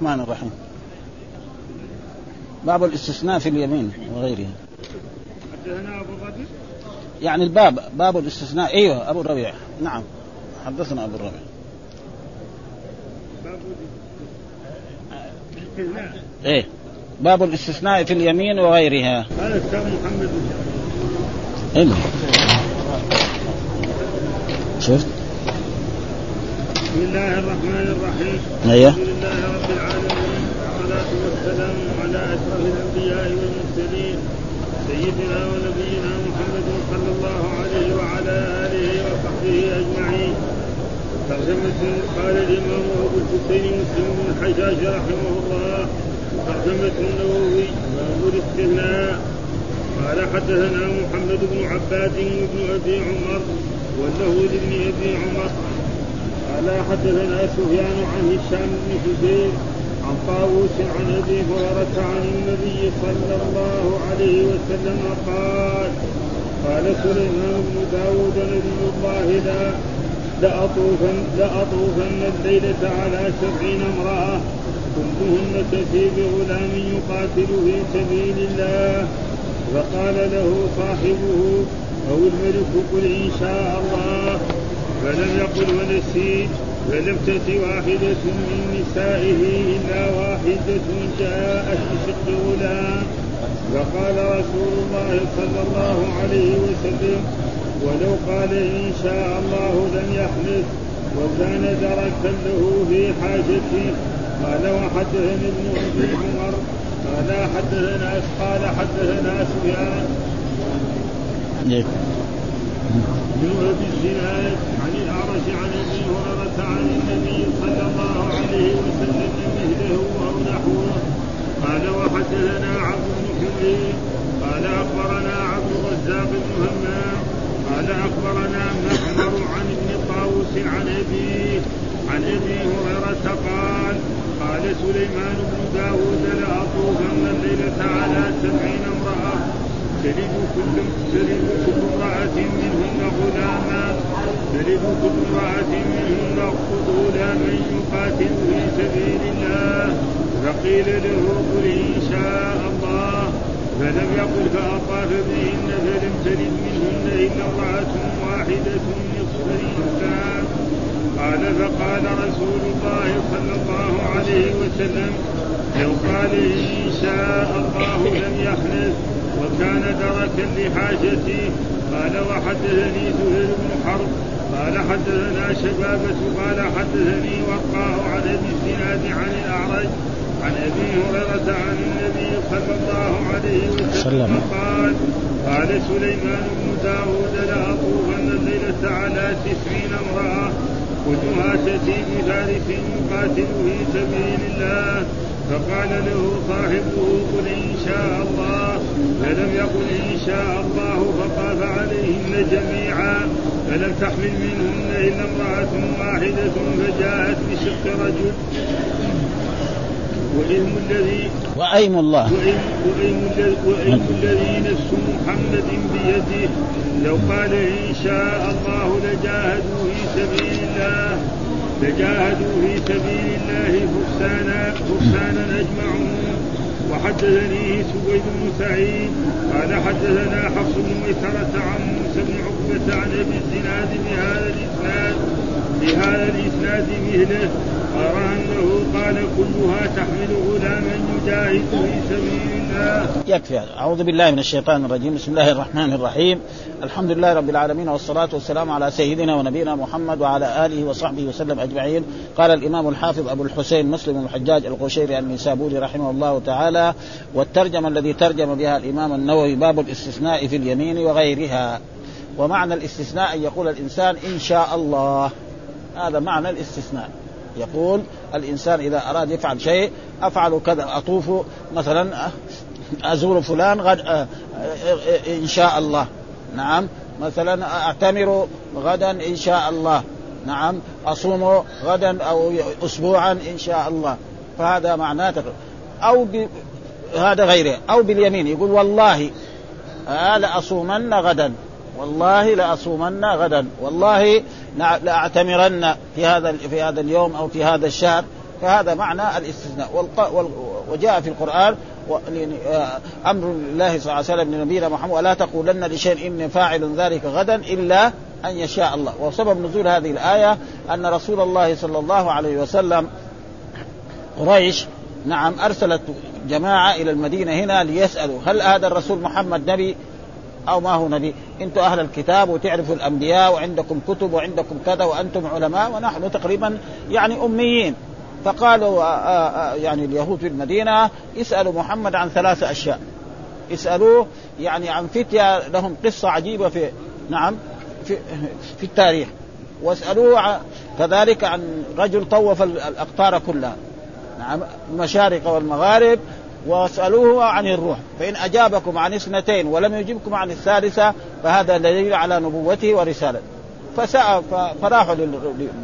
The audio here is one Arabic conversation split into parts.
الرحمن الرحيم. باب الاستثناء في اليمين وغيرها حدثنا أبو الربيع يعني الباب باب الاستثناء. أيوه أبو الربيع نعم. حدثنا أبو الربيع باب الاستثناء. إيه. باب الاستثناء في اليمين وغيرها. كتاب محمد. إيه؟ شفت؟ بسم الله الرحمن الرحيم. أيوه. الحمد لله رب العالمين. والصلاة والسلام على أشرف الأنبياء والمرسلين. سيدنا ونبينا محمد صلى الله عليه وعلى آله وصحبه أجمعين. ترجمة قال الإمام أبو الحسين مسلم بن الحجاج رحمه الله. ترجمة النووي باب الاستثناء قال حدثنا محمد بن عباد بن أبي عمر. والله لابن أبي عمر. قال حدثنا سفيان عن هشام بن حسين عن طاووس عن أبي هريرة عن النبي صلى الله عليه وسلم قال قال سليمان بن داود نبي الله لا لأطوفن, لأطوفن الليلة على سبعين امرأة كلهن كثيب غلام يقاتل في سبيل الله. فقال له صاحبه أو الملك قل إن شاء الله. فلم يقل ونسيت فلم تأت واحدة من نسائه إلا واحدة جاءت بشق غلام فقال رسول الله صلى الله عليه وسلم ولو قال إن شاء الله لم يحنث وكان دركا له في حاجته قال وحدثني ابن أبي عمر قال حدثنا قال حدثنا سفيان. إيه. بن أبي الزناد. الاعرج عن ابي هريره عن النبي صلى الله عليه وسلم مثله أو نحوه قال وحدثنا عبد بن حميد قال أخبرنا عبد الرزاق بن همام قال أخبرنا معمر عن ابن طاووس عن أبيه عن أبي هريرة قال قال سليمان بن داود لاطوفن الليلة على سبعين تلد كل تلد كل امرأة منهن غلاما. تلد كل امرأة منهن غلاما يقاتل في سبيل الله. فقيل له قل إن شاء الله. فلم يقل فأطاف بهن فلم تلد منهن إلا امرأة واحدة نصف الإنسان. قال فقال رسول الله صلى الله عليه وسلم لو قال إن شاء الله لم يحنث. وكان دركا لحاجتي قال وحدثني زهير بن حرب قال حدثنا شبابة قال حدثني وقاه عن ابي الزناد عن الأعرج عن أبي هريرة عن النبي صلى الله عليه وسلم قال قال سليمان بن داود لاطوفن الليلة على تسعين امرأة كلها تأتي بفارس يقاتل في سبيل الله. فقال له صاحبه قل إن شاء الله. فلم يقل إن شاء الله فطاف عليهن جميعا. فلم تحمل منهن إلا امرأة واحدة فجاءت بشق رجل. وإلم الذي وأيم الله. وإلم, وإلم الذي نفس محمد بيده. لو قال إن شاء الله لجاهدوا في سبيل الله. لجاهدوا في سبيل الله فرسانا فرسانا أجمعون. وحدثني سويد بن سعيد قال حدثنا حفص بن ميسرة عن موسى بن عقبة عن أبي الزناد بهذا الإسناد بهذا الإسناد مثله أرى أنه قال كلها تحمل غلاما يجاهد في سبيل الله يكفي أعوذ بالله من الشيطان الرجيم. بسم الله الرحمن الرحيم. الحمد لله رب العالمين والصلاة والسلام على سيدنا ونبينا محمد وعلى آله وصحبه وسلم أجمعين. قال الإمام الحافظ أبو الحسين مسلم الحجاج القشيري النسابوري رحمه الله تعالى والترجمة الذي ترجم بها الإمام النووي باب الاستثناء في اليمين وغيرها. ومعنى الاستثناء أن يقول الإنسان إن شاء الله. هذا معنى الاستثناء. يقول الإنسان إذا أراد يفعل شيء أفعل كذا أطوف مثلا أزور فلان غد إن شاء الله. نعم. مثلا أعتمر غدا إن شاء الله. نعم. أصوم غدا أو اسبوعا إن شاء الله. فهذا معناه أو ب... هذا غيره. أو باليمين. يقول والله لأصومن غدا. والله لأصومن غدا. والله لأعتمرن في هذا في هذا اليوم أو في هذا الشهر. فهذا معنى الاستثناء. وجاء في القرآن آه، أمر الله صلى الله عليه وسلم لنبينا محمد ولا تقولن لشيء اني فاعل ذلك غدا إلا أن يشاء الله. وسبب نزول هذه الآية أن رسول الله صلى الله عليه وسلم قريش نعم أرسلت جماعة إلى المدينة هنا ليسألوا هل هذا الرسول محمد نبي؟ أو ما هو نبي. أنتم أهل الكتاب وتعرفوا الأنبياء وعندكم كتب وعندكم كذا وأنتم علماء ونحن تقريبا يعني أميين. فقالوا آآ آه، آآ آه، يعني اليهود في المدينة اسألوا محمد عن ثلاث أشياء. اسألوه يعني عن فتية لهم قصة عجيبة في نعم في في التاريخ. واسألوه كذلك عن رجل طوف الأقطار كلها. نعم المشارق والمغارب واسألوه عن الروح. فإن أجابكم عن اثنتين ولم يجبكم عن الثالثة فهذا دليل على نبوته ورسالته. فسأل فراحوا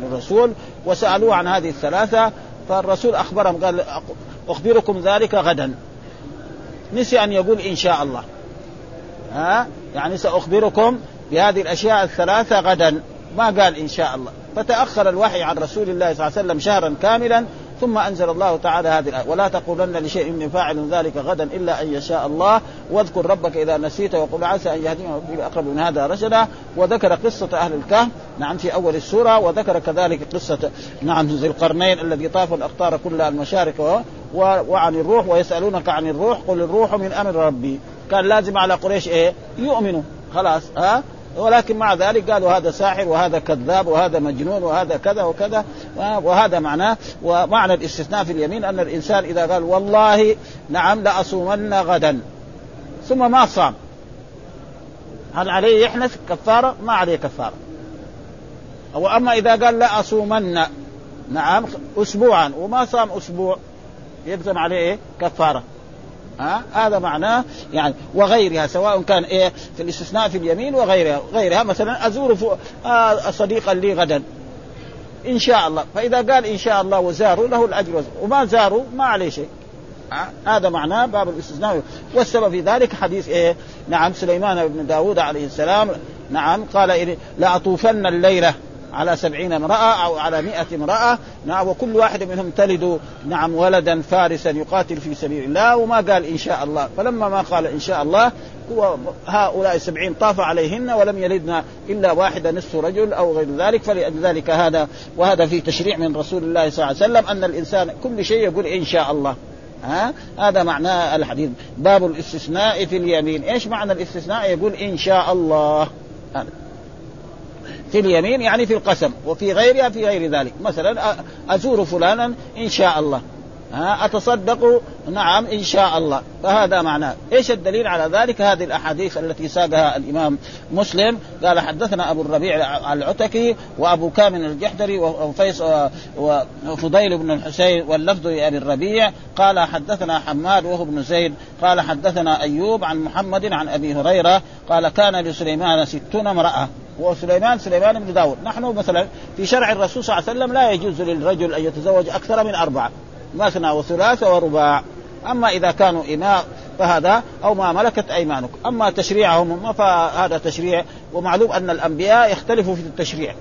للرسول وسألوه عن هذه الثلاثة فالرسول أخبرهم قال أخبركم ذلك غدا. نسي أن يقول إن شاء الله. ها؟ يعني سأخبركم بهذه الأشياء الثلاثة غدا. ما قال إن شاء الله. فتأخر الوحي عن رسول الله صلى الله عليه وسلم شهرا كاملا ثم أنزل الله تعالى هذه الآية. ولا تقولن لشيء اني فاعل ذلك غدا إلا أن يشاء الله. واذكر ربك إذا نسيت وقل عسى أن يهدينا ربي اقرب من هذا رشدا. وذكر قصة أهل الكهف. نعم في أول السورة. وذكر كذلك قصة نعم ذي القرنين الذي طاف الأقطار كلها المشارق وعن الروح ويسألونك عن الروح. قل الروح من أمر ربي. كان لازم على قريش إيه؟ يؤمنوا. خلاص ها؟ ولكن مع ذلك قالوا هذا ساحر وهذا كذاب وهذا مجنون وهذا كذا وكذا وهذا معناه ومعنى الاستثناء في اليمين أن الإنسان إذا قال والله نعم لأصومن غدا ثم ما صام هل عليه يحنث كفارة؟ ما عليه كفارة. وأما إذا قال لا اصومن نعم اسبوعا وما صام أسبوع يلزم عليه إيه؟ كفارة. ها؟ هذا معناه يعني وغيرها سواء كان إيه؟ في الاستثناء في اليمين وغيرها. غيرها مثلا أزور آه صديقا لي غدا. إن شاء الله. فإذا قال إن شاء الله وزاروا له الأجر وما زاروا ما عليه شيء. هذا معناه باب الاستثناء. والسبب في ذلك حديث إيه؟ نعم سليمان بن داود عليه السلام. نعم قال لأطوفن الليلة. على سبعين امرأة أو على مئة امرأة. نعم وكل واحد منهم تلد نعم ولدا فارسا يقاتل في سبيل الله. وما قال إن شاء الله. فلما ما قال إن شاء الله هو هؤلاء السبعين طاف عليهن ولم يلدن إلا واحدة نصف رجل أو غير ذلك. فلذلك هذا وهذا في تشريع من رسول الله صلى الله عليه وسلم أن الإنسان كل شيء يقول إن شاء الله. ها؟ هذا معناه الحديث. باب الاستثناء في اليمين. إيش معنى الاستثناء؟ يقول إن شاء الله. في اليمين يعني في القسم وفي غيرها في غير ذلك. مثلا أزور فلانا إن شاء الله. ها أتصدق نعم إن شاء الله. فهذا معناه. إيش الدليل على ذلك؟ هذه الأحاديث التي ساقها الإمام مسلم. قال حدثنا أبو الربيع العتكي وأبو كامل الجحدري وفيص وفضيل بن الحسين واللفظ لأبي الربيع. قال حدثنا حماد وهو بن زيد. قال حدثنا أيوب عن محمد عن أبي هريرة. قال كان لسليمان ستون امرأة. وسليمان سليمان بن داود. نحن مثلا في شرع الرسول صلى الله عليه وسلم لا يجوز للرجل أن يتزوج أكثر من أربعة مثنى وثلاث ورباع. أما إذا كانوا إناء فهذا أو ما ملكت ايمانكم أما تشريعهم فهذا تشريع. ومعلوم أن الأنبياء يختلفوا في التشريع.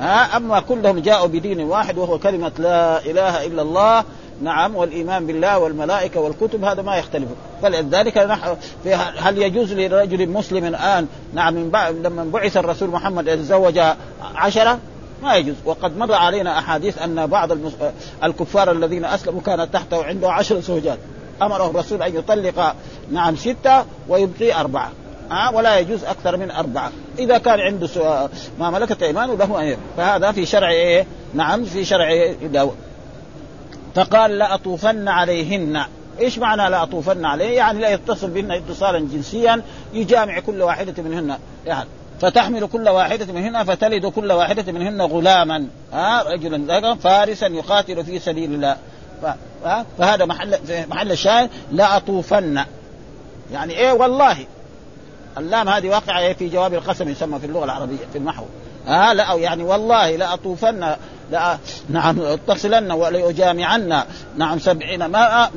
ها؟ أما كلهم جاءوا بدين واحد وهو كلمة لا إله إلا الله. نعم والإيمان بالله والملائكة والكتب هذا ما يختلف. فلذلك هل يجوز لرجل مسلم الآن نعم من بعد لما بعث الرسول محمد يتزوج عشرة؟ ما يجوز. وقد مر علينا أحاديث أن بعض الكفار الذين أسلموا كانت تحته عنده عشر زوجات. أمره الرسول أن يطلق نعم ستة ويبقي أربعة. أه ولا يجوز أكثر من أربعة. إذا كان عنده ما ملكت أيمانه له أن فهذا في شرع إيه؟ نعم في شرع داود. فقال لأطوفن عليهن. إيش معنى لا أطوفن عليه؟ يعني لا يتصل بهن اتصالا جنسيا يجامع كل واحدة منهن. يعني فتحمل كل واحدة منهن فتلد كل واحدة منهن غلاما. ها رجلا فارسا يقاتل في سبيل الله. فهذا محل محل الشاهد. لا أطوفن. يعني إيه؟ والله. اللام هذه واقعة في جواب القسم يسمى في اللغة العربية في النحو. ها لا يعني والله لأطوفن لا نعم اتصلن ولأجامعن نعم سبعين ما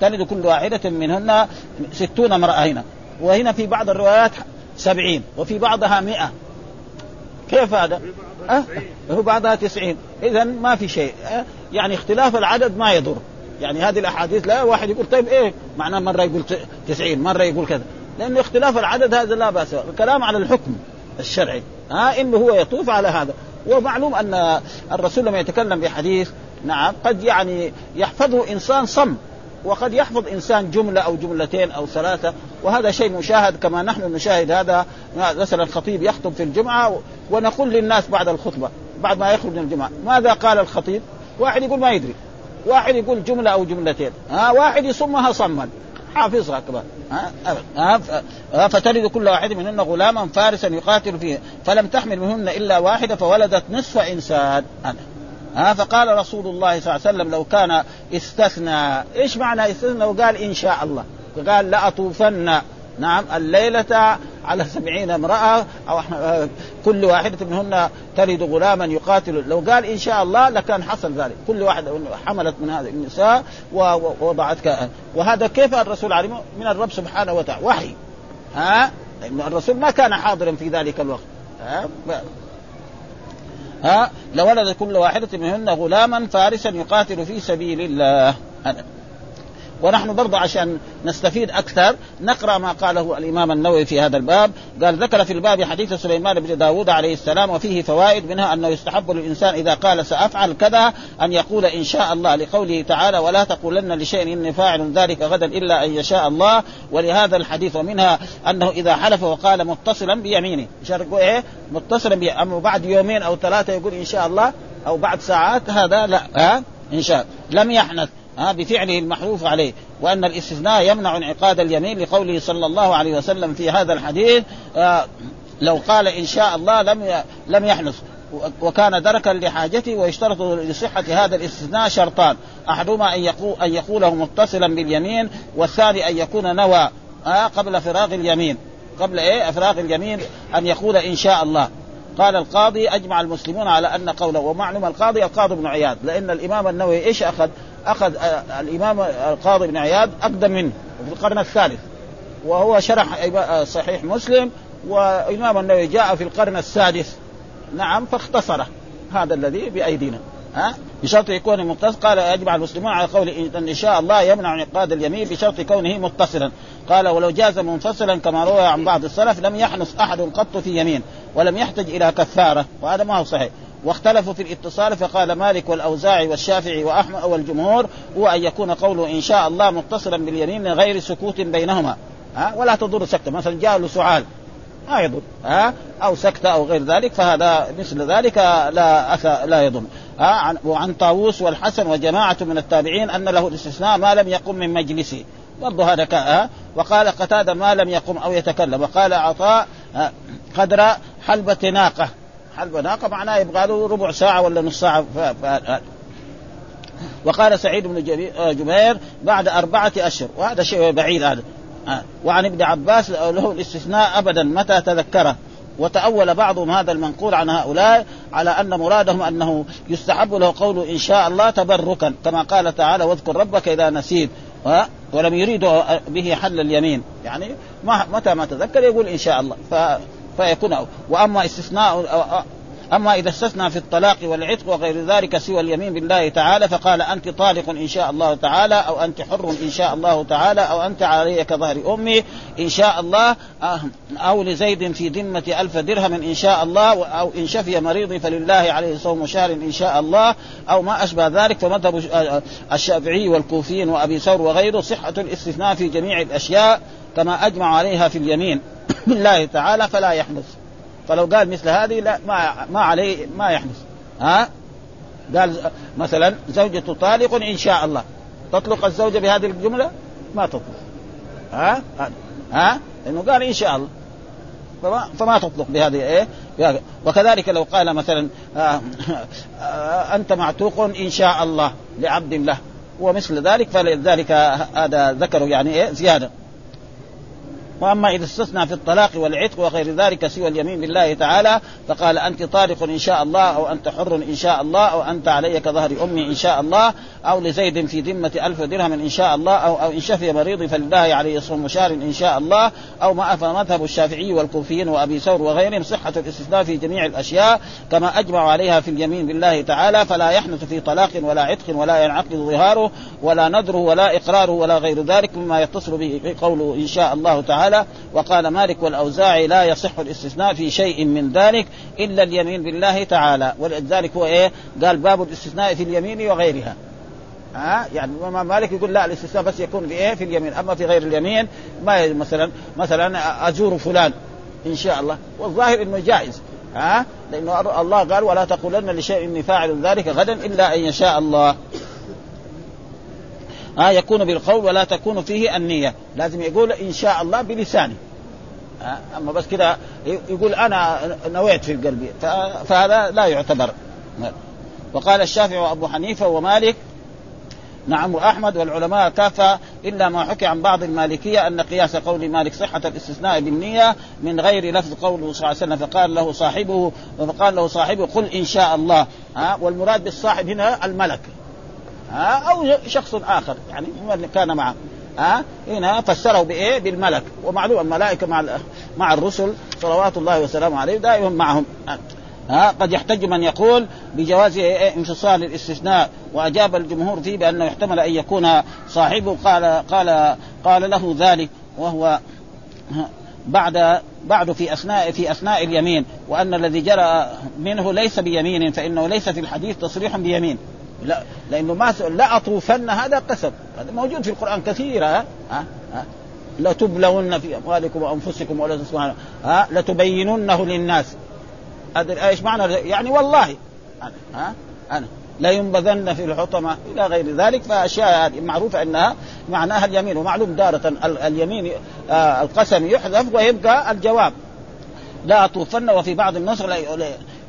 تلد كل واحدة منهن ستون امرأة هنا. وهنا في بعض الروايات سبعين وفي بعضها مئة. كيف هذا؟ أه؟ هو بعضها تسعين. إذا ما في شيء. أه؟ يعني اختلاف العدد ما يضر. يعني هذه الأحاديث لا واحد يقول طيب إيه؟ معناه مرة يقول 90 مرة يقول كذا. لأن اختلاف العدد هذا لا بأس. الكلام على الحكم الشرعي. ها إنه هو يطوف على هذا. ومعلوم أن الرسول لما يتكلم بحديث نعم قد يعني يحفظه إنسان صم وقد يحفظ إنسان جملة أو جملتين أو ثلاثة وهذا شيء مشاهد كما نحن نشاهد هذا مثلا الخطيب يخطب في الجمعة ونقول للناس بعد الخطبة بعد ما يخرج من الجمعة ماذا قال الخطيب؟ واحد يقول ما يدري واحد يقول جملة أو جملتين ها واحد يصمها صما حافظها كمان ها؟ فتلد كل واحد منهن غلاما فارسا يقاتل فيه. فلم تحمل منهن إلا واحدة فولدت نصف إنسان. أنا. ها؟ فقال رسول الله صلى الله عليه وسلم لو كان استثنى. إيش معنى استثنى؟ وقال إن شاء الله. قال لأطوفن. نعم الليلة على سبعين امرأة أو كل واحدة منهن تلد غلاما يقاتل. لو قال إن شاء الله لكان حصل ذلك. كل واحدة حملت من هذه النساء ووضعت وهذا كيف الرسول علمه من الرب سبحانه وتعالى. وحي. ها؟ الرسول ما كان حاضرا في ذلك الوقت. ها؟ ها؟ لولد كل واحدة منهن غلاما فارسا يقاتل في سبيل الله. ونحن برضه عشان نستفيد أكثر نقرأ ما قاله الإمام النووي في هذا الباب. قال ذكر في الباب حديث سليمان بن داود عليه السلام وفيه فوائد منها أنه يستحب للإنسان إذا قال سأفعل كذا أن يقول إن شاء الله لقوله تعالى ولا تقولن لشيء إني فاعل ذلك غدا إلا أن يشاء الله ولهذا الحديث ومنها أنه إذا حلف وقال متصلا بيمينه. إيه؟ متصلا بيمينه أما بعد يومين أو ثلاثة يقول إن شاء الله أو بعد ساعات هذا لا ها؟ إن شاء. لم يحنث. ها بفعله المحلوف عليه. وأن الاستثناء يمنع انعقاد اليمين لقوله صلى الله عليه وسلم في هذا الحديث آه لو قال إن شاء الله لم لم يحنث. وكان دركا لحاجته ويشترط لصحة هذا الاستثناء شرطان. أحدهما أن يقول أن يقوله متصلا باليمين والثاني أن يكون نوى آه قبل فراغ اليمين. قبل إيه؟ فراغ اليمين أن يقول إن شاء الله. قال القاضي أجمع المسلمون على أن قوله ومعلوم القاضي القاضي بن عياض لأن الإمام النووي إيش أخذ؟ أخذ الإمام القاضي بن عياض أقدم منه في القرن الثالث. وهو شرح صحيح مسلم وإمام النووي جاء في القرن السادس. نعم فاختصره هذا الذي بأيدينا. ها؟ بشرط يكون متصل. قال يجمع المسلمون على قول ان شاء الله يمنع انعقاد اليمين بشرط كونه متصلا. قال ولو جاز منفصلا كما روى عن بعض السلف لم يحنث أحد قط في يمين ولم يحتج إلى كفارة. وهذا ما هو صحيح. واختلفوا في الاتصال فقال مالك والأوزاعي والشافعي وأحمد والجمهور هو أن يكون قوله إن شاء الله متصلا باليمين من غير سكوت بينهما. ها؟ ولا تضر سكتة. مثلا جاء له سعال ما يضر ها؟ أو سكتة أو غير ذلك فهذا مثل ذلك لا أث... لا يضر. ها؟ وعن طاووس والحسن وجماعة من التابعين أن له الاستثناء ما لم يقم من مجلسه. برضه هذا ها؟ وقال قتادة ما لم يقم أو يتكلم. وقال عطاء قدر حلبة ناقة حلب ناقة معناه يبغى له ربع ساعة ولا نص ساعة؟ ف... ف... وقال سعيد بن آه، جبير بعد أربعة أشهر. وهذا شيء بعيد هذا. آه. وعن ابن عباس له الاستثناء أبدا. متى تذكره؟ وتأول بعضهم هذا المنقول عن هؤلاء على أن مرادهم أنه يستحب له قول إن شاء الله تبركا. كما قال تعالى واذكر ربك إذا نسيت. ولم يريدوا به حل اليمين. يعني متى ما تذكر يقول إن شاء الله. ف فيكون وأما استثناء أما إذا استثنى في الطلاق والعتق وغير ذلك سوى اليمين بالله تعالى فقال أنت طالق إن شاء الله تعالى أو أنت حر إن شاء الله تعالى أو أنت علي كظهر أمي إن شاء الله أو لزيد في ذمة ألف درهم إن شاء الله أو إن شفي مريض فلله عليه صوم شهر إن شاء الله أو ما أشبه ذلك فمذهب الشافعي والكوفيين وأبي ثور وغيره صحة الاستثناء في جميع الأشياء كما أجمع عليها في اليمين. بالله تعالى فلا يحدث فلو قال مثل هذه لا ما ما عليه ما يحدث ها؟ قال مثلا زوجة طالق إن شاء الله. تطلق الزوجة بهذه الجملة؟ ما تطلق. ها؟ ها؟ لأنه قال إن شاء الله. فما, فما تطلق بهذه إيه؟ وكذلك لو قال مثلا آه آه أنت معتوق إن شاء الله لعبد الله ومثل ذلك فلذلك هذا ذكروا يعني إيه؟ زيادة. وأما إذا استثنى في الطلاق والعتق وغير ذلك سوى اليمين بالله تعالى فقال أنت طالق إن شاء الله أو أنت حر إن شاء الله أو أنت علي كظهر أمي إن شاء الله أو لزيد في ذمة ألف درهم إن شاء الله أو أو إن شفي مريض فلله عليه صوم شهر إن شاء الله أو ما فمذهب الشافعي والكوفيين وأبي ثور وغيرهم صحة الاستثناء في جميع الأشياء كما اجمعوا عليها في اليمين بالله تعالى فلا يحنث في طلاق ولا عتق ولا ينعقد ظهاره ولا نذره ولا إقراره ولا غير ذلك مما يتصل به قوله إن شاء الله تعالى. وقال مالك والأوزاعي لا يصح الاستثناء في شيء من ذلك إلا اليمين بالله تعالى. ولذلك هو إيه؟ قال باب الاستثناء في اليمين وغيرها. ها؟ يعني مالك يقول لا الاستثناء بس يكون في إيه؟ في اليمين. أما في غير اليمين ما مثلا مثلا أزور فلان إن شاء الله. والظاهر إنه جائز. ها؟ لأنه الله قال ولا تقولن لشيء إني فاعل ذلك غدا إلا أن يشاء الله. ها يكون بالقول ولا تكون فيه النية. لازم يقول إن شاء الله بلسانه. أما بس كده يقول أنا نويت في قلبي فهذا لا يعتبر. وقال الشافعي وأبو حنيفة ومالك نعم وأحمد والعلماء كافه إلا ما حكي عن بعض المالكية أن قياس قول مالك صحة الاستثناء بالنية من غير لفظ قوله صلى الله عليه وسلم فقال له صاحبه فقال له صاحبه قل إن شاء الله. ها والمراد بالصاحب هنا الملك. ها؟ أو شخص آخر يعني من كان معه ها؟ هنا فسره بإيه؟ بالملك. ومعلوم الملائكة مع مع الرسل صلوات الله وسلامه عليه دائما معهم. ها؟ قد يحتج من يقول بجواز انفصال الاستثناء. وأجاب الجمهور فيه بأنه يحتمل أن يكون صاحبه. قال قال قال له ذلك وهو بعد بعد في أثناء في أثناء اليمين. وأن الذي جرى منه ليس بيمين فإنه ليس في الحديث تصريح بيمين. لا لأنه ما لا أطوفن هذا قسم. هذا موجود في القرآن كثير ها؟ ها, لتبلون في أموالكم وأنفسكم ولا تسمعون ها؟ لتبيننه للناس. هذا إيش معنى يعني والله. أنا ها؟ أنا. لا ينبذن في الحطمة إلى غير ذلك فأشياء هذه معروفة أنها معناها اليمين ومعلوم دارة اليمين آه القسم يحذف ويبقى الجواب. لا طوفن وفي بعض النسخ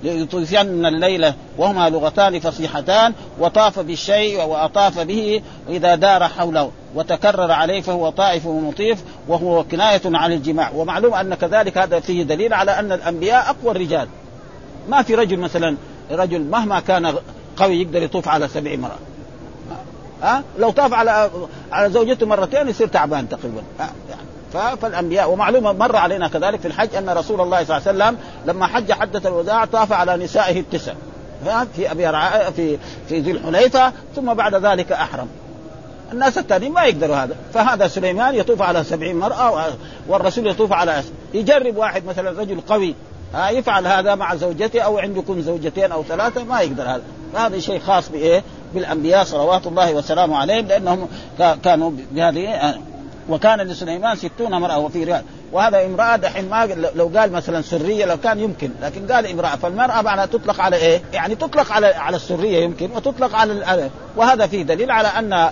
ليطيفن الليلة وهما لغتان فصيحتان وطاف بالشيء وأطاف به إذا دار حوله. وتكرر عليه فهو طائف ومطيف وهو كناية عن الجماع. ومعلوم أن كذلك هذا فيه دليل على أن الأنبياء أقوى الرجال. ما في رجل مثلا رجل مهما كان قوي يقدر يطوف على سبع امرأة. ها؟ لو طاف على على زوجته مرتين يصير تعبان تقريبا. يعني فالأنبياء ومعلومة مر علينا كذلك في الحج أن رسول الله صلى الله عليه وسلم لما حج حجه الوداع طاف على نسائه التسع. في أبي في في ذي الحليفه ثم بعد ذلك أحرم. الناس الثانيين ما يقدروا هذا. فهذا سليمان يطوف على سبعين مرأة والرسول يطوف على. يجرب واحد مثلا رجل قوي ها؟ يفعل هذا مع زوجته أو عندكم زوجتين أو ثلاثة ما يقدر هذا. هذا شيء خاص بإيه؟ بالأنبياء صلوات الله وسلامه عليهم لأنهم كانوا بهذه وكان لسليمان ستون امرأة وفي رواية. وهذا امرأة دحين ما لو قال مثلا سرية لو كان يمكن لكن قال امرأة. فالمرأة معناها تطلق على إيه؟ يعني تطلق على على السرية يمكن وتطلق على وهذا فيه دليل على أن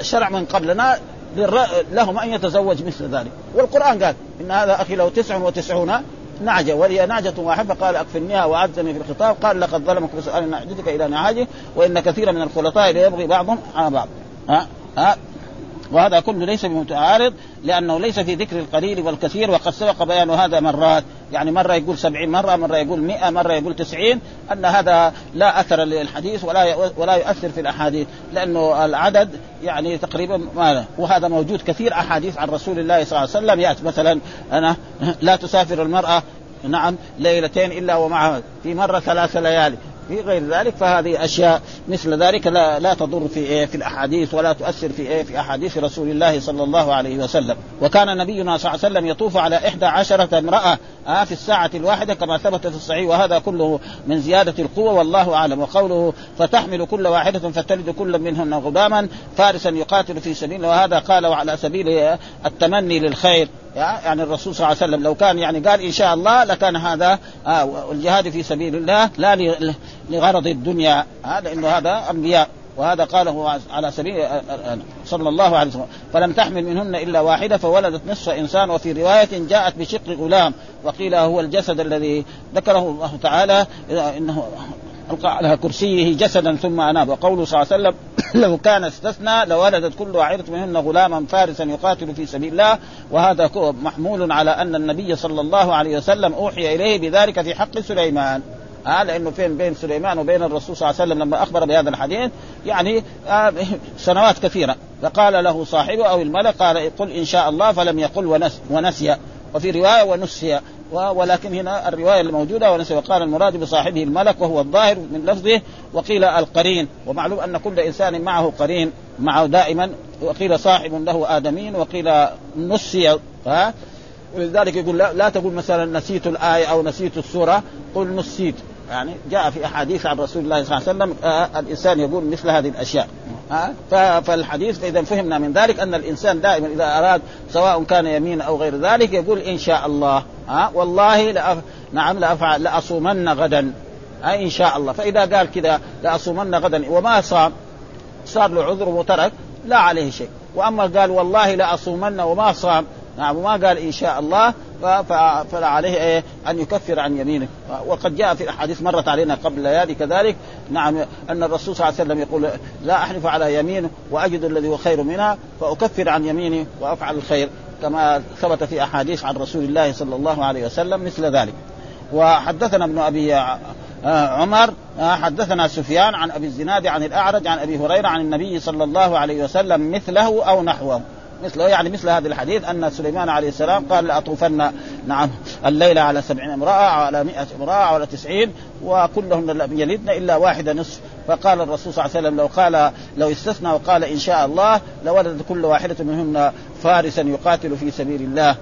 الشرع من قبلنا لهم أن يتزوج مثل ذلك. والقرآن قال إن هذا أخي له تسع وتسعون نعجة وهي نعجة واحدة. فقال أكفلنيها وأعزني في الخطاب. قال لقد ظلمك بسؤال نعجتك إلى نعاجه وإن كثيرا من الخلطاء ليبغي بعضهم على بعض. ها؟ ها؟ وهذا كله ليس بمتعارض لأنه ليس في ذكر القليل والكثير وقد سبق بيان هذا مرات. يعني مرة يقول سبعين مرة مرة يقول مئة مرة يقول تسعين أن هذا لا أثر للحديث ولا ولا يؤثر في الأحاديث لأنه العدد يعني تقريبا ما وهذا موجود كثير أحاديث عن رسول الله صلى الله عليه وسلم. يأتي مثلا أنا لا تسافر المرأة نعم ليلتين إلا ومعها في مرة ثلاث ليالي. في غير ذلك فهذه أشياء مثل ذلك لا لا تضر في إيه في الأحاديث ولا تؤثر في إيه في أحاديث رسول الله صلى الله عليه وسلم. وكان نبينا صلى الله عليه وسلم يطوف على إحدى عشرة امرأة آه في الساعة الواحدة كما ثبت في الصحيح وهذا كله من زيادة القوة والله أعلم. وقوله فتحمل كل واحدة فتلد كل منهن غلاما فارسا يقاتل في سبيل وهذا قال على سبيل التمني للخير. يعني الرسول صلى الله عليه وسلم لو كان يعني قال إن شاء الله لكان هذا آه والجهاد في سبيل الله لا لغرض الدنيا. آه لأنه هذا أنبياء. وهذا قاله على سبيل آه، آه، آه، صلى الله عليه وسلم. فلم تحمل منهن إلا واحدة فولدت نصف إنسان. وفي رواية جاءت بشق غلام. وقيل هو الجسد الذي ذكره الله تعالى إنه ألقى على كرسيه جسدا ثم أناب. وقوله صلى الله عليه وسلم لو كان استثنى لولدت كل واحدة منهن غلاما فارسا يقاتل في سبيل الله. وهذا محمول على أن النبي صلى الله عليه وسلم أوحي إليه بذلك في حق سليمان. آه لأنه فين؟ بين سليمان وبين الرسول صلى الله عليه وسلم لما أخبر بهذا الحديث يعني آه سنوات كثيرة. فقال له صاحبه أو الملك قال قل إن شاء الله فلم يقل ونس ونسي. وفي رواية ونسي. ولكن هنا الرواية الموجودة ونسي. وقال المراد بصاحبه الملك وهو الظاهر من لفظه وقيل القرين. ومعلوم أن كل إنسان معه قرين معه دائما. وقيل صاحب له آدمين وقيل نسي. ها؟ ولذلك يقول لا, لا تقول مثلا نسيت الآية أو نسيت السورة. قل نسيت. يعني جاء في أحاديث عن رسول الله صلى الله عليه وسلم آه الإنسان يقول مثل هذه الأشياء. آه فالحديث إذا فهمنا من ذلك أن الإنسان دائما إذا أراد سواء كان يمين أو غير ذلك يقول إن شاء الله. آه والله لأف... نعم لأفعل لاصومن غدا. آه إن شاء الله. فإذا قال كذا لاصومن غدا وما صام صار له عذر وترك لا عليه شيء. وأما قال والله لاصومن وما صام نعم وما قال إن شاء الله فلا عليه إيه أن يكفر عن يمينه. وقد جاء في الأحاديث مرت علينا قبل ليالي كذلك. نعم أن الرسول صلى الله عليه وسلم يقول لا أحلف على يمين وأجد الذي هو خير منها فأكفر عن يميني وأفعل الخير كما ثبت في أحاديث عن رسول الله صلى الله عليه وسلم مثل ذلك. وحدثنا ابن أبي عمر حدثنا سفيان عن أبي الزناد عن الأعرج عن أبي هريرة عن النبي صلى الله عليه وسلم مثله أو نحوه. مثله يعني مثل هذا الحديث أن سليمان عليه السلام قال لاطوفن نعم الليلة على سبعين امرأة أو على مئة امرأة أو على تسعين وكلهن لم يلدن إلا واحدة نصف. فقال الرسول صلى الله عليه وسلم لو قال لو استثنى وقال إن شاء الله لولدت كل واحدة منهن فارسا يقاتل في سبيل الله.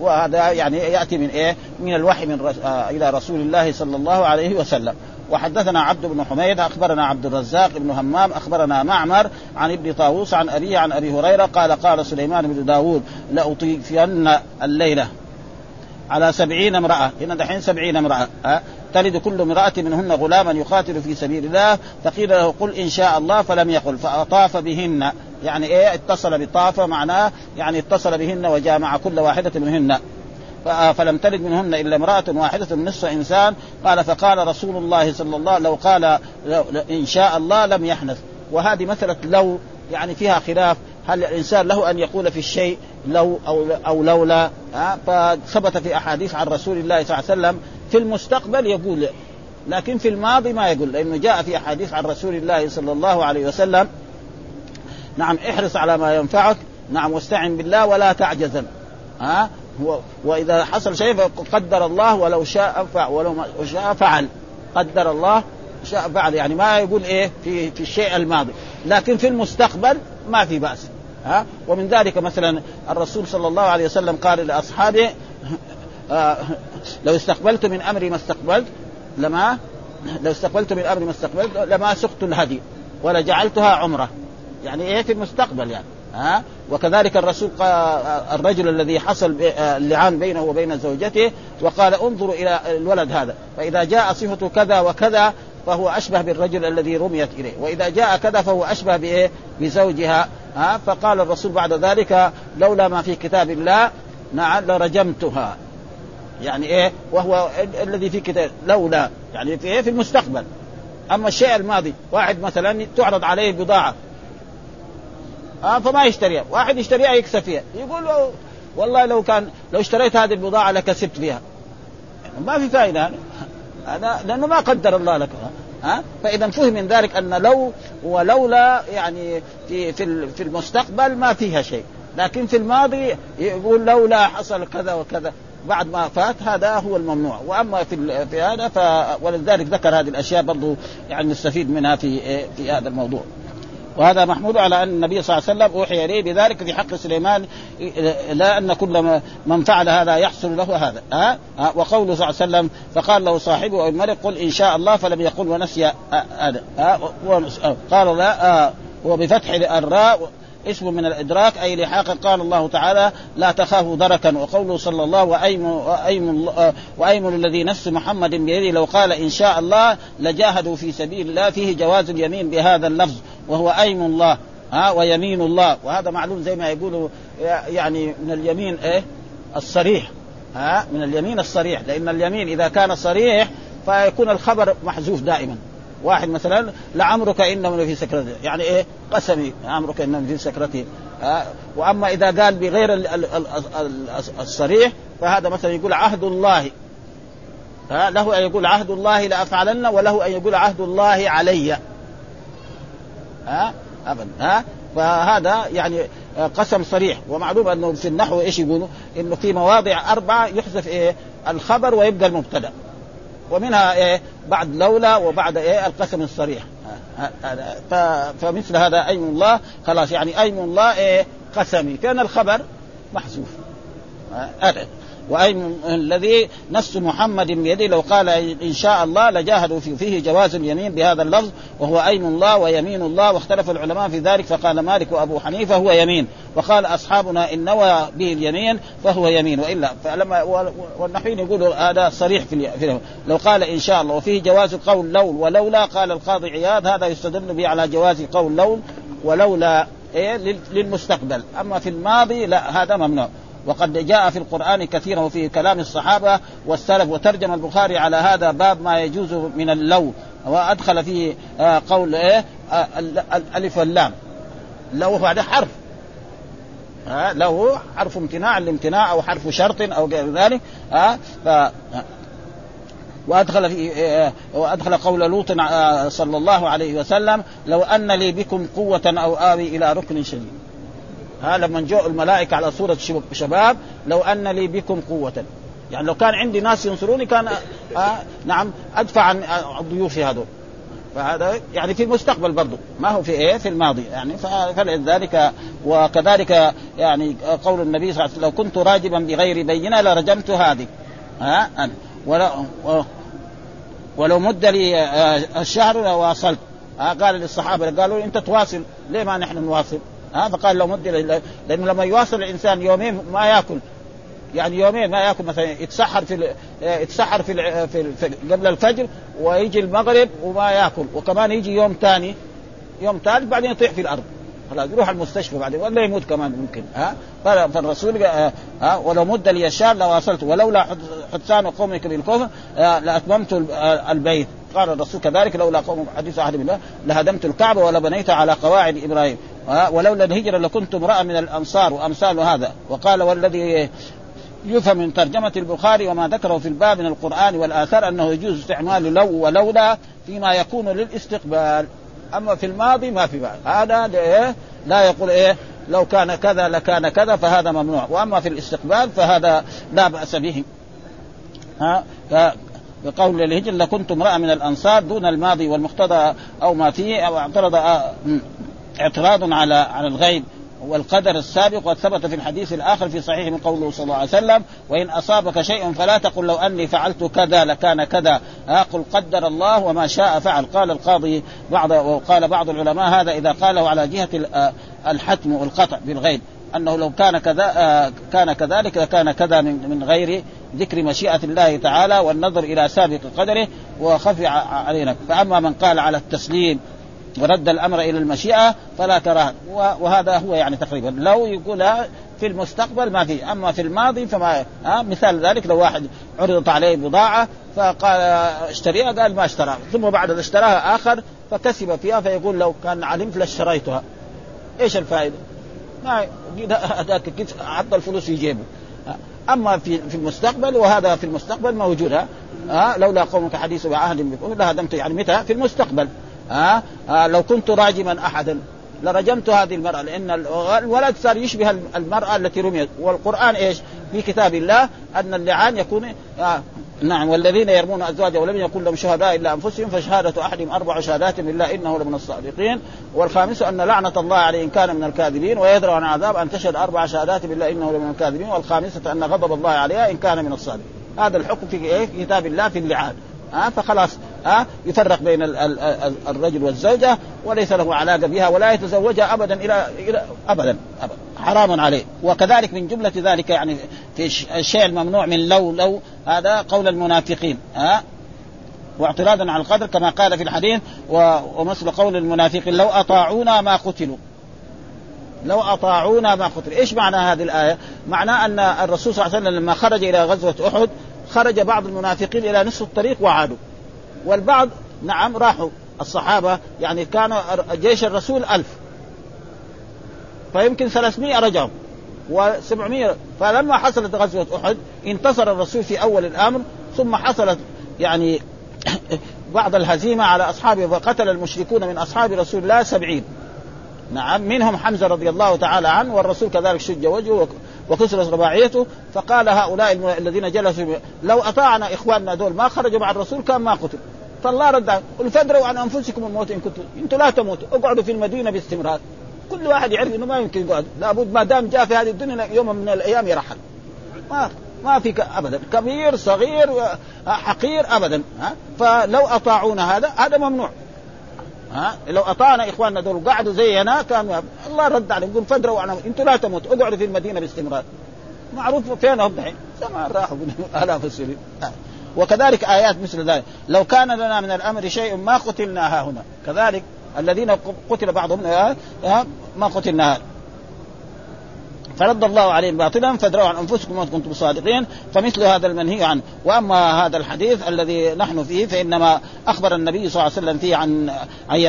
وهذا يعني يأتي من إيه؟ من الوحي من آه إلى رسول الله صلى الله عليه وسلم. وحدثنا عبد بن حميد أخبرنا عبد الرزاق بن همام أخبرنا معمر عن ابن طاووس عن أبيه عن أبي هريرة قال قال سليمان بن داود لاطيفن الليلة على سبعين امرأة. هنا دحين سبعين امرأة أه؟ تلد كل امرأة منهن غلاما يقاتل في سبيل الله. فقيل له قل إن شاء الله. فلم يقل فأطاف بهن. يعني إيه؟ اتصل بطاف معناه يعني اتصل بهن وجامع كل واحدة منهن. فلم تلد منهن إلا امرأة واحدة نصف إنسان. قال فقال رسول الله صلى الله لو قال إن شاء الله لم يحنث. وهذه مساله لو يعني فيها خلاف. هل الإنسان له أن يقول في الشيء لو أو أو لولا؟ فثبت في أحاديث عن رسول الله صلى الله عليه وسلم. في المستقبل يقول لكن في الماضي ما يقول لأنه جاء في أحاديث عن رسول الله صلى الله عليه وسلم. نعم احرص على ما ينفعك. نعم واستعن بالله ولا تعجزن. ها؟ وإذا حصل شيء فقدر الله ولو شاء فعل ولو شاء فعل. قدر الله شاء فعل. يعني ما يقول إيه في في الشيء الماضي. لكن في المستقبل ما في بأس. ها؟ ومن ذلك مثلا الرسول صلى الله عليه وسلم قال لأصحابه آه لو استقبلت من أمري ما استقبلت لما لو استقبلت من أمري ما استقبلت لما سقت الهدي ولجعلتها عمرة. يعني إيه في المستقبل يعني. ها؟ وكذلك الرسول الرجل الذي حصل اللعان بينه وبين زوجته وقال انظروا إلى الولد هذا فإذا جاء صفته كذا وكذا فهو أشبه بالرجل الذي رميت إليه وإذا جاء كذا فهو أشبه بإيه؟ بزوجها ها؟ فقال الرسول بعد ذلك لولا ما في كتاب الله نعم لرجمتها. يعني إيه؟ وهو الذي في كتاب لولا يعني في إيه؟ في المستقبل. أما الشيء الماضي واحد مثلا تعرض عليه بضاعة آه فما يشتريها. واحد يشتريها يكسب فيها. يقول له والله لو كان لو اشتريت هذه البضاعة لكسبت فيها. ما في فائدة. هذا لأنه ما قدر الله لك. ها؟ آه؟ فإذا فهم من ذلك أن لو ولولا يعني في في في المستقبل ما فيها شيء. لكن في الماضي يقول لولا حصل كذا وكذا. بعد ما فات هذا هو الممنوع. وأما في في هذا ولذلك ذكر هذه الأشياء برضو يعني نستفيد منها في في هذا الموضوع. وهذا محمود على أن النبي صلى الله عليه وسلم أوحي إليه بذلك في حق سليمان لا أن كل من فعل هذا يحصل له هذا ها أه؟ وقوله صلى الله عليه وسلم فقال له صاحبه أو الملك قل إن شاء الله فلم يقل ونسي هذا أه؟ قال لا أه وبفتح الراء اسم من الإدراك أي لحاق قال الله تعالى لا تخافوا دركا وقوله صلى الله وأيم وأيم وأيم الذي نفس محمد بيده لو قال إن شاء الله لجاهدوا في سبيل الله فيه جواز اليمين بهذا اللفظ وهو أيم الله ها ويمين الله. وهذا معلوم زي ما يقولوا يعني من اليمين إيه؟ الصريح ها من اليمين الصريح لأن اليمين إذا كان صريح فيكون الخبر محذوف دائما. واحد مثلا لعمرك انهم لفي سكرته يعني إيه؟ قسمي عمرك انهم في سكرته آه وأما إذا قال بغير ال ال ال الصريح فهذا مثلا يقول عهد الله. ها؟ له أن يقول عهد الله لافعلن وله أن يقول عهد الله علي. ها؟ ابدا. ها؟ فهذا يعني قسم صريح. ومعلوم أنه في النحو إيش يقولوا؟ إنه في مواضع أربعة يحذف إيه؟ الخبر ويبقى المبتدأ. ومنها إيه؟ بعد لولا وبعد إيه؟ القسم الصريح فمثل هذا ايم الله خلاص يعني ايم الله إيه؟ قسمي كان الخبر محذوف هذا وأي الذي نفس محمد بيده لو قال إن شاء الله لجاهدوا في فيه جواز اليمين بهذا اللفظ وهو أيم الله ويمين الله واختلف العلماء في ذلك فقال مالك وأبو حنيفة هو يمين وقال أصحابنا إن نوى به اليمين فهو يمين وإلا فلما والنحويين يقولوا هذا صريح في, لو قال إن شاء الله وفيه جواز قول لول ولولا قال القاضي عياض هذا يستدل به على جواز قول لول ولولا إيه للمستقبل. أما في الماضي لا هذا ممنوع. وقد جاء في القرآن كثيرا وفي كلام الصحابة والسلف وترجم البخاري على هذا باب ما يجوز من اللو. وأدخل فيه آه، قول إيه؟ آه، الألف واللام. لو بعد حرف. ها له حرف امتناع الامتناع أو حرف شرط أو غير ذلك. ها ف وأدخل في آه، وأدخل قول لوط صلى الله عليه وسلم لو أن لي بكم قوة أو آوي إلى ركن شديد. ها لما جاء الملائكة على صورة شباب لو أن لي بكم قوة. يعني لو كان عندي ناس ينصروني كان آه نعم أدفع عن ضيوفي هذول. فهذا يعني في المستقبل برضه ما هو في إيه؟ في الماضي يعني. فلذلك وكذلك يعني قول النبي صلى الله عليه وسلم لو كنت راجبا بغير بينة لرجمت هذه. ها ولو ولو مد لي آه، الشهر لواصلت. قال للصحابة قالوا أنت تواصل. ليه ما نحن نواصل؟ ها فقال لو مد لأنه لما يواصل الإنسان يومين ما يأكل. يعني يومين ما يأكل مثلا يتسحر في يتسحر في, في, في قبل الفجر ويجي المغرب وما يأكل. وكمان يجي يوم ثاني يوم ثالث بعدين يطيح في الأرض. خلاص يروح المستشفى بعدين ولا يموت كمان ممكن. ها؟ فالرسول ها ولو مد لي الشهر لواصلت. ولولا حدثان قومك بالكفر لأتممت البيت. قال الرسول كذلك لولا قوم حديث أحد بالله لهدمت الكعبة ولبنيت على قواعد إبراهيم. ولولا الهجرة لكنت امرا من الأنصار وأمثال هذا. وقال والذي يفهم من ترجمة البخاري وما ذكره في الباب من القرآن والآثار أنه يجوز استعمال لو ولولا فيما يكون للاستقبال. أما في الماضي ما في بعد هذا لا يقول إيه لو كان كذا لكان كذا فهذا ممنوع. وأما في الاستقبال فهذا لا بأس به. ها؟ بقول الهجر لكنت امرأة من الأنصار دون الماضي والمقتضى أو ما فيه أو اعترض آه، اعتراض على على الغيب والقدر السابق وثبت في الحديث الآخر في صحيح من قوله صلى الله عليه وسلم وإن أصابك شيء فلا تقل لو أني فعلت كذا لكان كذا. قل قدر الله وما شاء فعل. قال القاضي بعض وقال بعض العلماء هذا إذا قاله على جهة آه، الحتم والقطع بالغيب أنه لو كان كذا آه، كان كذلك لكان كذا من من غير ذكر مشيئة الله تعالى والنظر إلى سابق قدره وخفي علينا. فأما من قال على التسليم ورد الأمر إلى المشيئة فلا تراه وهذا هو يعني تقريبا. لو يقول في المستقبل ما في. أما في الماضي فما ها مثال ذلك لو واحد عرضت عليه بضاعة فقال اشتريها قال ما اشتراها. ثم بعد اشتراها آخر فكسب فيها فيقول لو كان علمت لاشتريتها. إيش الفائدة؟ ما هذاك حط الفلوس في جيبه أما في في المستقبل وهذا في المستقبل موجود ها؟ لولا قومك حديث بعهد بكم لهدمت يعني متى؟ في المستقبل. ها آه لو كنت راجما أحدا لرجمت هذه المرأة لأن الولد صار يشبه المرأة التي رميت. والقرآن إيش؟ في كتاب الله أن اللعان يكون آه نعم والذين يرمون أزواجهم ولم يكن لهم شهداء إلا أنفسهم فشهادة أحدهم أربع شهادات بالله إنه لمن الصادقين. والخامس أن لعنة الله عليه إن كان من الكاذبين ويدرى عن عذاب أن تشهد أربع شهادات بالله إنه لمن الكاذبين. والخامسة أن غضب الله عليها إن كان من الصادقين. هذا الحكم في إيه؟ كتاب الله في اللعان. ها؟ فخلاص. ها؟ يفرق بين الرجل والزوجة وليس له علاقة بها ولا يتزوجها ابدا إلى إلى ابدا, أبداً. حرام عليه. وكذلك من جملة ذلك يعني في الشيء الممنوع من لو لو هذا قول المنافقين ها؟ واعتراضا على القدر كما قال في الحديث ومثل قول المنافقين لو أطاعونا ما قتلوا. لو أطاعونا ما قتلوا، إيش معنى هذه الآية؟ معناه أن الرسول صلى الله عليه وسلم لما خرج إلى غزوة أحد خرج بعض المنافقين إلى نصف الطريق وعادوا. والبعض نعم راحوا. الصحابة يعني كان جيش الرسول ألف. فيمكن 300 رجعوا. و700 فلما حصلت غزوة أحد انتصر الرسول في أول الأمر ثم حصلت يعني بعض الهزيمة على أصحابه وقتل المشركون من أصحاب رسول الله سبعين. نعم منهم حمزة رضي الله تعالى عنه والرسول كذلك شج وجهه وكسرت رباعيته فقال هؤلاء الذين جلسوا لو اطاعنا إخواننا دول ما خرجوا مع الرسول كان ما قتل فالله رد قل فادروا عن أنفسكم الموت إن كنتم أنتم لا تموتوا اقعدوا في المدينة باستمرار. كل واحد يعرف إنه ما يمكن يقعد لابد ما دام جاء في هذه الدنيا يوم من الأيام يرحل. ما ما في ابدا كبير صغير حقير ابدا ها؟ فلو أطاعونا هذا هذا ممنوع. ها؟ لو أطعنا إخواننا دول قعدوا زينا كان الله رد عليهم يقول فدروا عنهم. أنتم لا تموتوا اقعدوا في المدينة باستمرار. معروف فين هم دحين زمان راحوا آلاف السنين. وكذلك آيات مثل ذلك. لو كان لنا من الأمر شيء ما قتلنا ها هنا. كذلك الذين قتل بعضهم ما قتلنا فرد الله عليهم باطلا فادروا عن أنفسكم ما كنتم صادقين فمثل هذا المنهي عنه وأما هذا الحديث الذي نحن فيه فإنما أخبر النبي صلى الله عليه وسلم فيه عن عن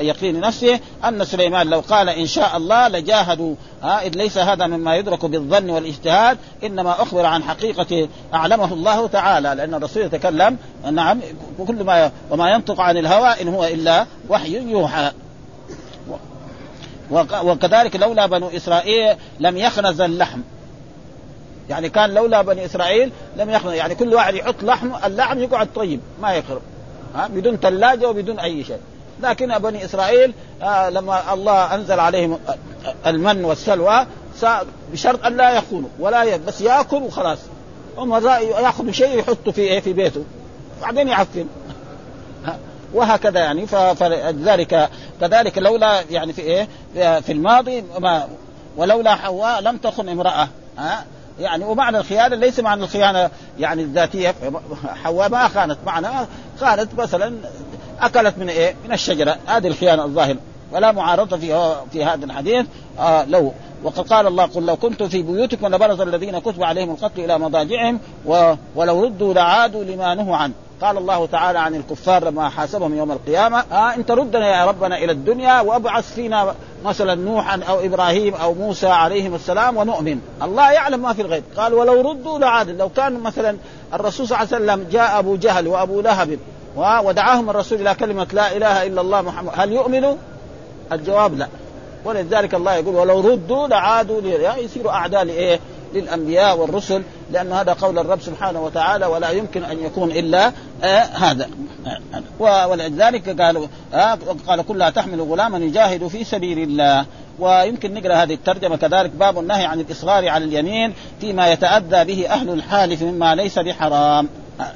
يقين نفسه أن سليمان لو قال إن شاء الله لجاهدوا. ها إذ ليس هذا مما يدرك بالظن والاجتهاد إنما أخبر عن حقيقة أعلمه الله تعالى لأن الرسول يتكلم نعم كل ما وما ينطق عن الهوى إن هو إلا وحي يوحى. وكذلك لولا بنو إسرائيل لم يخنز اللحم. يعني كان لولا بني إسرائيل لم يخنز يعني كل واحد يحط لحم اللحم يقعد طيب ما يخرب. ها؟ بدون ثلاجه وبدون أي شيء. لكن بني إسرائيل آه لما الله أنزل عليهم المن والسلوى بشرط أن لا يخونوا ولا بس ياكل وخلاص هم يأخذوا شيء يحطوا في إيه؟ في بيته. بعدين يعفن وهكذا يعني. فلذلك كذلك لولا يعني في إيه؟ في الماضي ما ولولا حواء لم تخن امرأة. ها؟ يعني ومعنى الخيانة ليس معنى الخيانة يعني الذاتية. حواء ما خانت. معنى خانت مثلا أكلت من إيه؟ من الشجرة. هذه الخيانة الظاهرة. ولا معارضة في في هذا الحديث. آه لو وقد قال الله قل لو كنتم في بيوتكم لبرز الذين كتب عليهم القتل إلى مضاجعهم ولو ردوا لعادوا لما نهوا عنه. قال الله تعالى عن الكفار لما حاسبهم يوم القيامة. آه انت ردنا يا ربنا إلى الدنيا وأبعث فينا مثلا نوحا أو إبراهيم أو موسى عليهم السلام ونؤمن. الله يعلم ما في الغيب. قال ولو ردوا لعاد لو كان مثلا الرسول صلى الله عليه وسلم جاء أبو جهل وأبو لهب ودعاهم الرسول إلى كلمة لا إله إلا الله محمد. هل يؤمنوا؟ الجواب لا. ولذلك الله يقول ولو ردوا لعادوا يصيروا أعداء لإيه؟ للأنبياء والرسل. لأن هذا قول الرب سبحانه وتعالى ولا يمكن أن يكون إلا آه هذا. ولذلك قالوا آه قال كلها تحمل غلاما يجاهد في سبيل الله. ويمكن نقرأ هذه الترجمة. كذلك باب النهي عن الإصرار على اليمين فيما يتأذى به أهل الحالف مما ليس بحرام. آه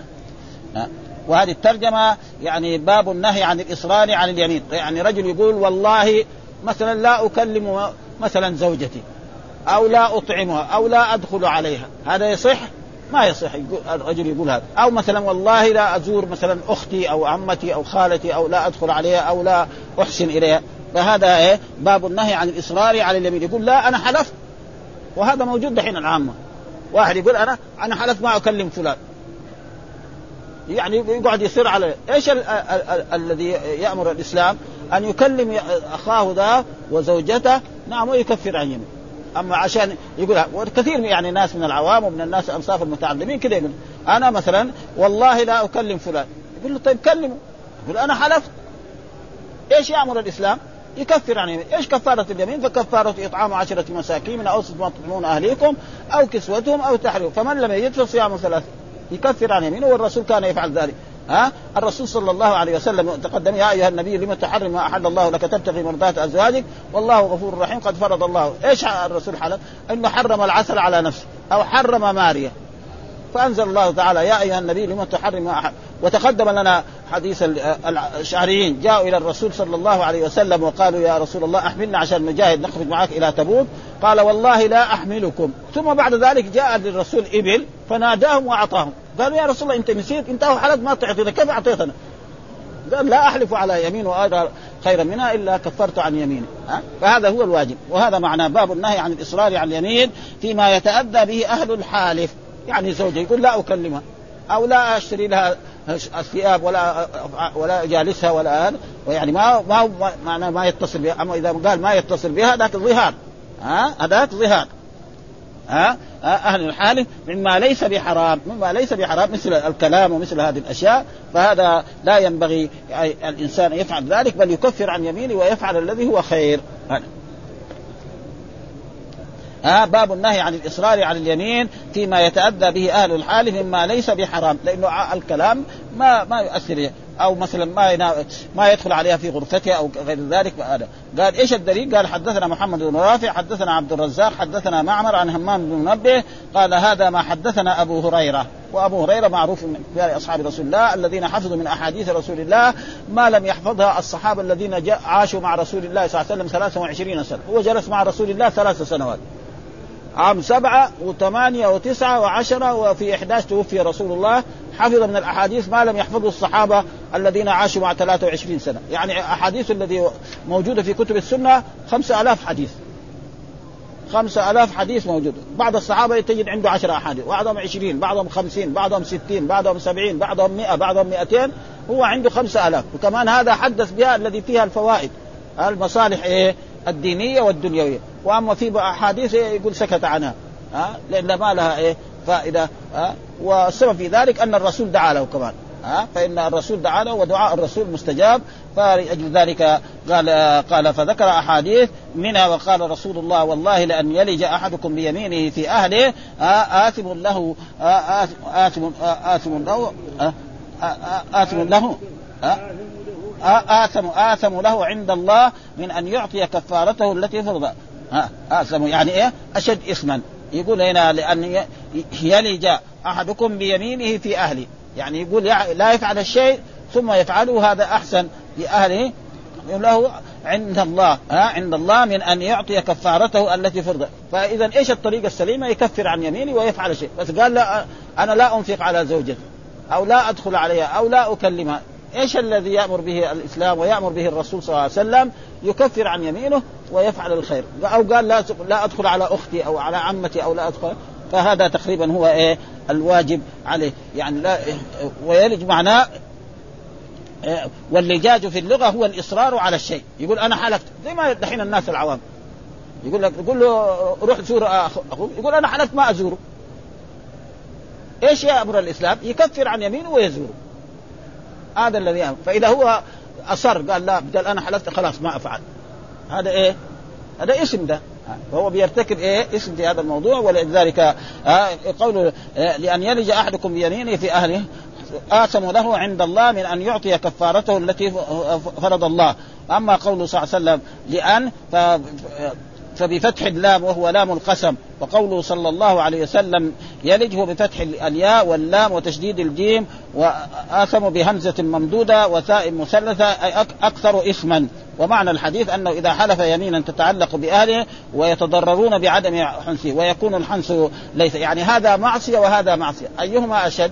آه. وهذه الترجمة يعني باب النهي عن الإصرار على اليمين. يعني رجل يقول والله مثلا لا أكلم مثلا زوجتي. أو لا أطعمها أو لا أدخل عليها. هذا يصح؟ ما يصح. الرجل يقول هذا. أو مثلا والله لا أزور مثلا أختي أو عمتي أو خالتي أو لا أدخل عليها أو لا أحسن إليها. فهذا إيه؟ باب النهي عن الإصرار على اليمين. يقول لا أنا حلفت. وهذا موجود دحين العامة. واحد يقول أنا أنا حلفت ما أكلم فلان. يعني يقعد يصر على إيش ال ال ال الذي يأمر الإسلام؟ أن يكلم أخاه ذا وزوجته نعم ويكفر عن يمين أما عشان يقول وكثير يعني ناس من العوام ومن الناس أنصاف المتعلمين كذا يقول أنا مثلا والله لا أكلم فلان. يقول له طيب كلمه. يقول أنا حلفت. إيش يأمر الإسلام؟ يكفر عن يمين، إيش كفارة اليمين؟ فكفارة إطعام عشرة مساكين من أوسط ما تطعمون أهليكم أو كسوتهم أو تحرير، فمن لم يجد فصيام ثلاث يكفر عن يمينه والرسول كان يفعل ذلك، ها؟ الرسول صلى الله عليه وسلم تقدم يا أيها النبي لم تحرم ما أحل الله لك؟ تبتغي مرضات أزواجك؟ والله غفور رحيم قد فرض الله. إيش الرسول حلف؟ إنه حرم العسل على نفسه أو حرم ماريه فأنزل الله تعالى يا أيها النبي لم تحرم ما أحل وتقدم لنا حديث الأشعريين. جاءوا إلى الرسول صلى الله عليه وسلم وقالوا يا رسول الله أحملنا عشان نجاهد نخرج معك إلى تبوك. قال والله لا أحملكم. ثم بعد ذلك جاء للرسول إبل فناداهم وأعطاهم. قالوا يا رسول الله إنت نسيت؟ إنت حلت ما تعطينا كيف أعطيتنا؟ قال لا أحلف على يمين واجر خيرا منها إلا كفرت عن يميني ها؟ فهذا هو الواجب. وهذا معناه باب النهي عن الإصرار على اليمين فيما يتأذى به أهل الحالف. يعني زوجة يقول لا أكلمها أو لا أشتري لها الثياب ولا ولا جالسها ولا يعني ما ما معنى ما يتصل بها. أما إذا قال ما يتصل بها ذاك ظهار ها؟ هذاك ظهار. ها؟ أهل الحال مما ليس بحرام مما ليس بحرام مثل الكلام ومثل هذه الأشياء. فهذا لا ينبغي الإنسان يفعل ذلك بل يكفر عن يمينه ويفعل الذي هو خير. ها؟ باب النهي عن الإصرار على اليمين فيما يتأذى به أهل الحال مما ليس بحرام لأنه الكلام ما ما يؤثر أو مثلا ما ما يدخل عليها في غرفتها أو غير ذلك هذا. قال إيش الدليل؟ قال حدثنا محمد بن رافع حدثنا عبد الرزاق حدثنا معمر عن همام بن منبه قال هذا ما حدثنا أبو هريرة. وأبو هريرة معروف من أصحاب رسول الله الذين حفظوا من أحاديث رسول الله ما لم يحفظها الصحابة الذين عاشوا مع رسول الله صلى الله عليه وسلم 23 سنة. هو جلس مع رسول الله ثلاث سنوات. عام سبعة وثمانية وتسعة وعشرة وفي إحداث توفي رسول الله. حفظ من الأحاديث ما لم يحفظه الصحابة الذين عاشوا مع 23 سنة. يعني أحاديث الذي موجودة في كتب السنة خمسة ألاف حديث. خمسة ألاف حديث موجود بعض الصحابة تجد عنده عشرة أحاديث. بعضهم عشرين بعضهم خمسين بعضهم ستين بعضهم سبعين بعضهم مئة بعضهم مئتين. هو عنده خمسة ألاف. وكمان هذا حدث بها الذي فيها الفوائد. المصالح إيه؟ الدينية والدنيوية. وأما في أحاديث يقول سكت عنها. ها؟ لأن ما لها إيه؟ فائدة. ها؟ والسبب في ذلك أن الرسول دعا له كمان. ها؟ فإن الرسول دعا له ودعاء الرسول مستجاب. فلأجل ذلك قال قال فذكر أحاديث منها وقال رسول الله والله لأن يلج أحدكم بيمينه في أهله. آثم له آثم آثم له آثم له. آثم آثم له عند الله من أن يعطي كفارته التي فرض آثم يعني إيه؟ أشد إثما. يقول هنا لأن يلج أحدكم بيمينه في أهله. يعني يقول لا يفعل الشيء ثم يفعله هذا أحسن لأهله. له عند الله. ها عند الله من أن يعطي كفارته التي فرض فإذا إيش الطريقة السليمة؟ يكفر عن يمينه ويفعل شيء. بس قال لا أنا لا أنفق على زوجتي. أو لا أدخل عليها أو لا أكلمها. إيش الذي يأمر به الإسلام ويأمر به الرسول صلى الله عليه وسلم؟ يكفر عن يمينه ويفعل الخير. أو قال لا لا أدخل على أختي أو على عمتي أو لا أدخل. فهذا تقريبا هو إيه؟ الواجب عليه. يعني لا ويلج معناه واللجاج في اللغة هو الإصرار على الشيء. يقول أنا حلفت زي ما دحين الناس العوام. يقول لك يقول له روح زور أخوك. يقول أنا حلفت ما أزوره. إيش يأمر الإسلام؟ يكفر عن يمينه ويزوره. هذا الذي يأمر فإذا هو أصر قال لا بدل أنا حلفت خلاص ما أفعل. هذا إيه؟ هذا اسم ده. فهو بيرتكب إيه؟ اسم في هذا الموضوع ولذلك آه قوله آه لأن يلج أحدكم بيمينه في أهله آثم له عند الله من أن يعطي كفارته التي فرض الله. أما قوله صلى الله عليه وسلم لأن فبفتح اللام وهو لام القسم وقوله صلى الله عليه وسلم يلج هو بفتح الياء واللام وتشديد الجيم وآثم بهمزة ممدودة وتاء مثلثة أي أكثر إثما. ومعنى الحديث أنه إذا حلف يمينا تتعلق بأهله ويتضررون بعدم حنسه ويكون الحنس ليس يعني هذا معصية وهذا معصية. أيهما أشد؟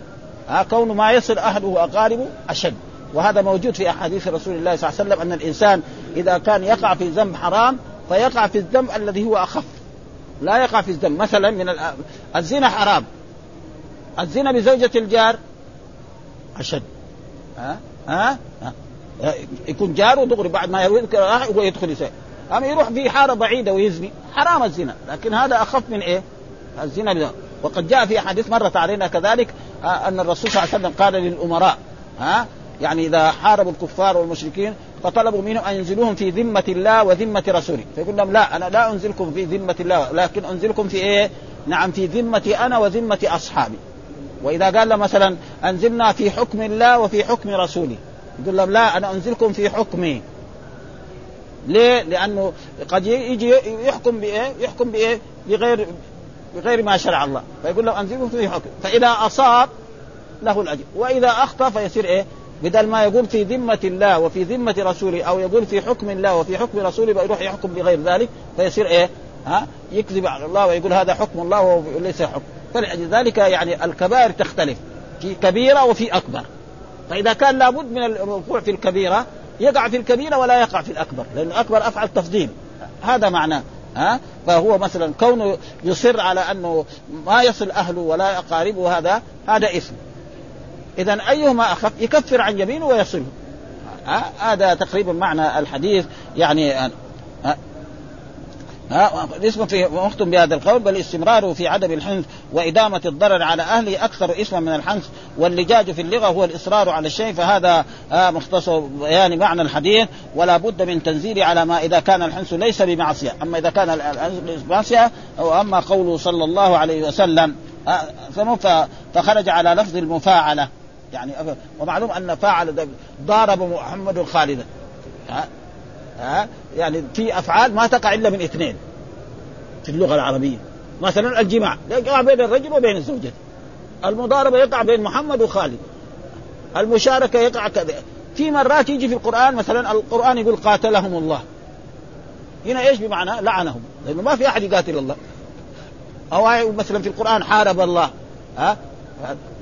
ها كون ما يصل أهله وأقاربه أشد. وهذا موجود في أحاديث رسول الله صلى الله عليه وسلم أن الإنسان إذا كان يقع في ذنب حرام فيقع في الذنب الذي هو أخف. لا يقع في الذنب مثلا من الزنا حرام. الزنا بزوجة الجار أشد. ها؟ ها, ها؟ يكون جاره دغري بعد ما هو يدخل يسوي. أما يروح في حارة بعيدة ويزني حرام الزنا. لكن هذا أخف من إيه؟ الزنا بذلك. وقد جاء في حديث مرت علينا كذلك أن الرسول صلى الله عليه وسلم قال للأمراء ها؟ يعني إذا حاربوا الكفار والمشركين فطلبوا منهم أن ينزلوهم في ذمة الله وذمة رسوله فيقول لهم لا أنا لا أنزلكم في ذمة الله لكن أنزلكم في إيه؟ نعم في ذمتي أنا وذمة أصحابي وإذا قال له مثلا أنزلنا في حكم الله وفي حكم رسوله يقول لهم لا أنا أنزلكم في حكمي ليه؟ لأنه قد يجي يحكم بإيه؟ يحكم بإيه؟ بغير بغير ما شرع الله فيقول له أنزلكم في حكم فإذا أصاب له الأجر وإذا أخطأ فيصير إيه؟ بدل ما يقول في ذمة الله وفي ذمة رسوله أو يقول في حكم الله وفي حكم رسوله يروح يحكم بغير ذلك فيصير إيه؟ ها؟ يكذب على الله ويقول هذا حكم الله وليس حكم. فلذلك يعني الكبائر تختلف في كبيرة وفي أكبر. فإذا كان لابد من الوقوع في الكبيرة يقع في الكبيرة ولا يقع في الأكبر لأن الأكبر أفعل تفضيل. هذا معناه. ها؟ فهو مثلا كونه يصر على أنه ما يصل أهله ولا أقاربه هذا هذا إثم. اذا أيهما أخف؟ يكفر عن يمينه ويصله هذا تقريبا معنى الحديث. يعني ها الاسم في مختم بهذا القول بل استمراره في عدم الحنث وإدامة الضرر على أهله أكثر اسما من الحنث. واللجاج في اللغة هو الإصرار على الشيء فهذا مختصر بيان معنى الحديث. ولا بد من تنزيله على ما إذا كان الحنث ليس بمعصية. أما إذا كان الحنث بمعصية أو أما قوله صلى الله عليه وسلم فخرج على لفظ المفاعلة. يعني ومعلوم أن فاعل ضارب محمد خالدا. ها؟ يعني في أفعال ما تقع إلا من اثنين في اللغة العربية. مثلا الجماع. يقع بين الرجل وبين الزوجة. المضاربة يقع بين محمد وخالد. المشاركة يقع كذا في مرات يجي في القرآن مثلا القرآن يقول قاتلهم الله. هنا إيش بمعنى؟ لعنهم. لأنه ما في أحد يقاتل الله. أو مثلا في القرآن حارب الله. ها؟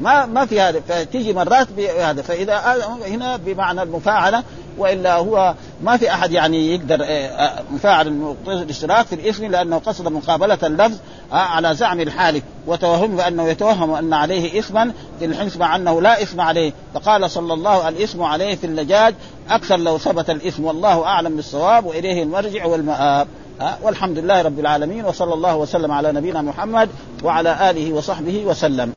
ما ما في هذا. فتيجي مرات بهذا فإذا هنا بمعنى المفاعلة وإلا هو ما في أحد يعني يقدر آه، آه، مفاعل الاشتراك في الاسم لأنه قصد مقابلة اللفظ آه، على زعم الحالك وتوهم بأنه يتوهم أن عليه اسما في الحنس مع أنه لا اسم عليه. فقال صلى الله الاسم عليه في اللجاج أكثر لو ثبت الاسم والله أعلم بالصواب وإليه المرجع والمآب. والحمد لله رب العالمين وصلى الله وسلم على نبينا محمد وعلى آله وصحبه وسلم.